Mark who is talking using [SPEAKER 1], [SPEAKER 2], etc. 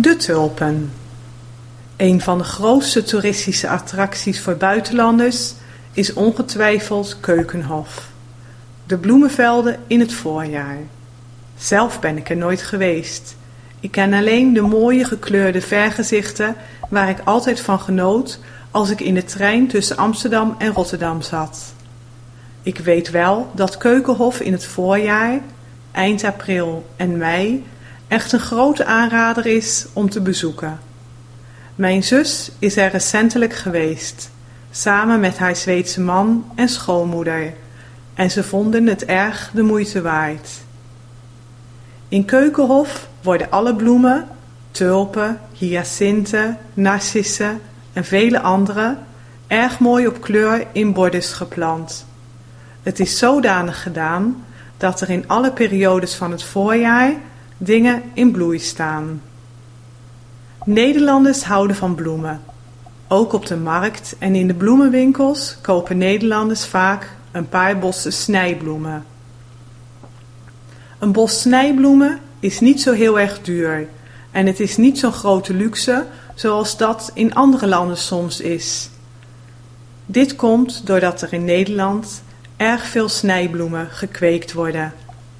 [SPEAKER 1] De tulpen. Een van de grootste toeristische attracties voor buitenlanders is ongetwijfeld Keukenhof. De bloemenvelden in het voorjaar. Zelf ben ik er nooit geweest. Ik ken alleen de mooie gekleurde vergezichten waar ik altijd van genoot als ik in de trein tussen Amsterdam en Rotterdam zat. Ik weet wel dat Keukenhof in het voorjaar, eind april en mei echt een grote aanrader is om te bezoeken. Mijn zus is er recentelijk geweest, samen met haar Zweedse man en schoonmoeder, en ze vonden het erg de moeite waard. In Keukenhof worden alle bloemen, tulpen, hyacinten, narcissen en vele andere erg mooi op kleur in bordes geplant. Het is zodanig gedaan dat er in alle periodes van het voorjaar dingen in bloei staan. Nederlanders houden van bloemen. Ook op de markt en in de bloemenwinkels kopen Nederlanders vaak een paar bossen snijbloemen. Een bos snijbloemen is niet zo heel erg duur en het is niet zo'n grote luxe zoals dat in andere landen soms is. Dit komt doordat er in Nederland erg veel snijbloemen gekweekt worden.